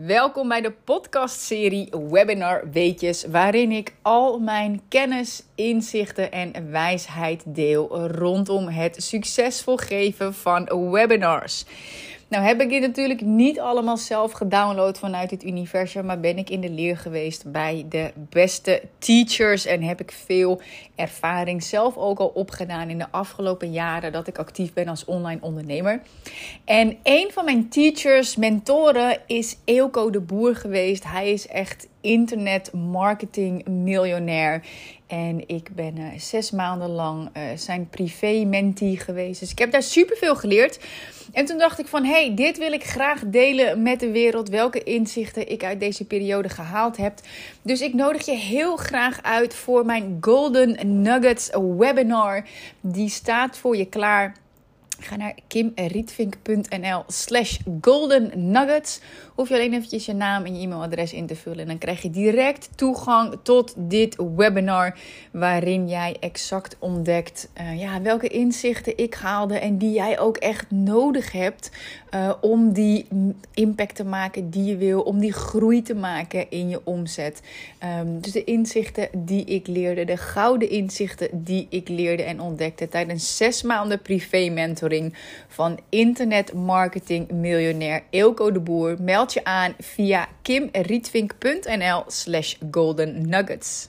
Welkom bij de podcastserie Webinar Weetjes, waarin ik al mijn kennis, inzichten en wijsheid deel rondom het succesvol geven van webinars. Nou heb ik dit natuurlijk niet allemaal zelf gedownload vanuit het universum, maar ben ik in de leer geweest bij de beste teachers en heb ik veel ervaring zelf ook al opgedaan in de afgelopen jaren dat ik actief ben als online ondernemer. En een van mijn teachers, mentoren is Eelco de Boer geweest. Hij is echt internet marketing miljonair. En ik ben uh, zes maanden lang uh, zijn privé mentee geweest. Dus ik heb daar superveel geleerd. En toen dacht ik van, hey, dit wil ik graag delen met de wereld. Welke inzichten ik uit deze periode gehaald heb. Dus ik nodig je heel graag uit voor mijn Golden Nuggets webinar. Die staat voor je klaar Ga naar kimrietvink.nl slash golden nuggets. Hoef je alleen eventjes je naam en je e-mailadres in te vullen. En dan krijg je direct toegang tot dit webinar. Waarin jij exact ontdekt uh, ja, welke inzichten ik haalde. En die jij ook echt nodig hebt uh, om die impact te maken die je wil. Om die groei te maken in je omzet. Um, dus de inzichten die ik leerde. De gouden inzichten die ik leerde en ontdekte tijdens zes maanden privé mentoring van internetmarketing miljonair Eelco de Boer. Meld je aan via kimrietvink.nl slash golden nuggets.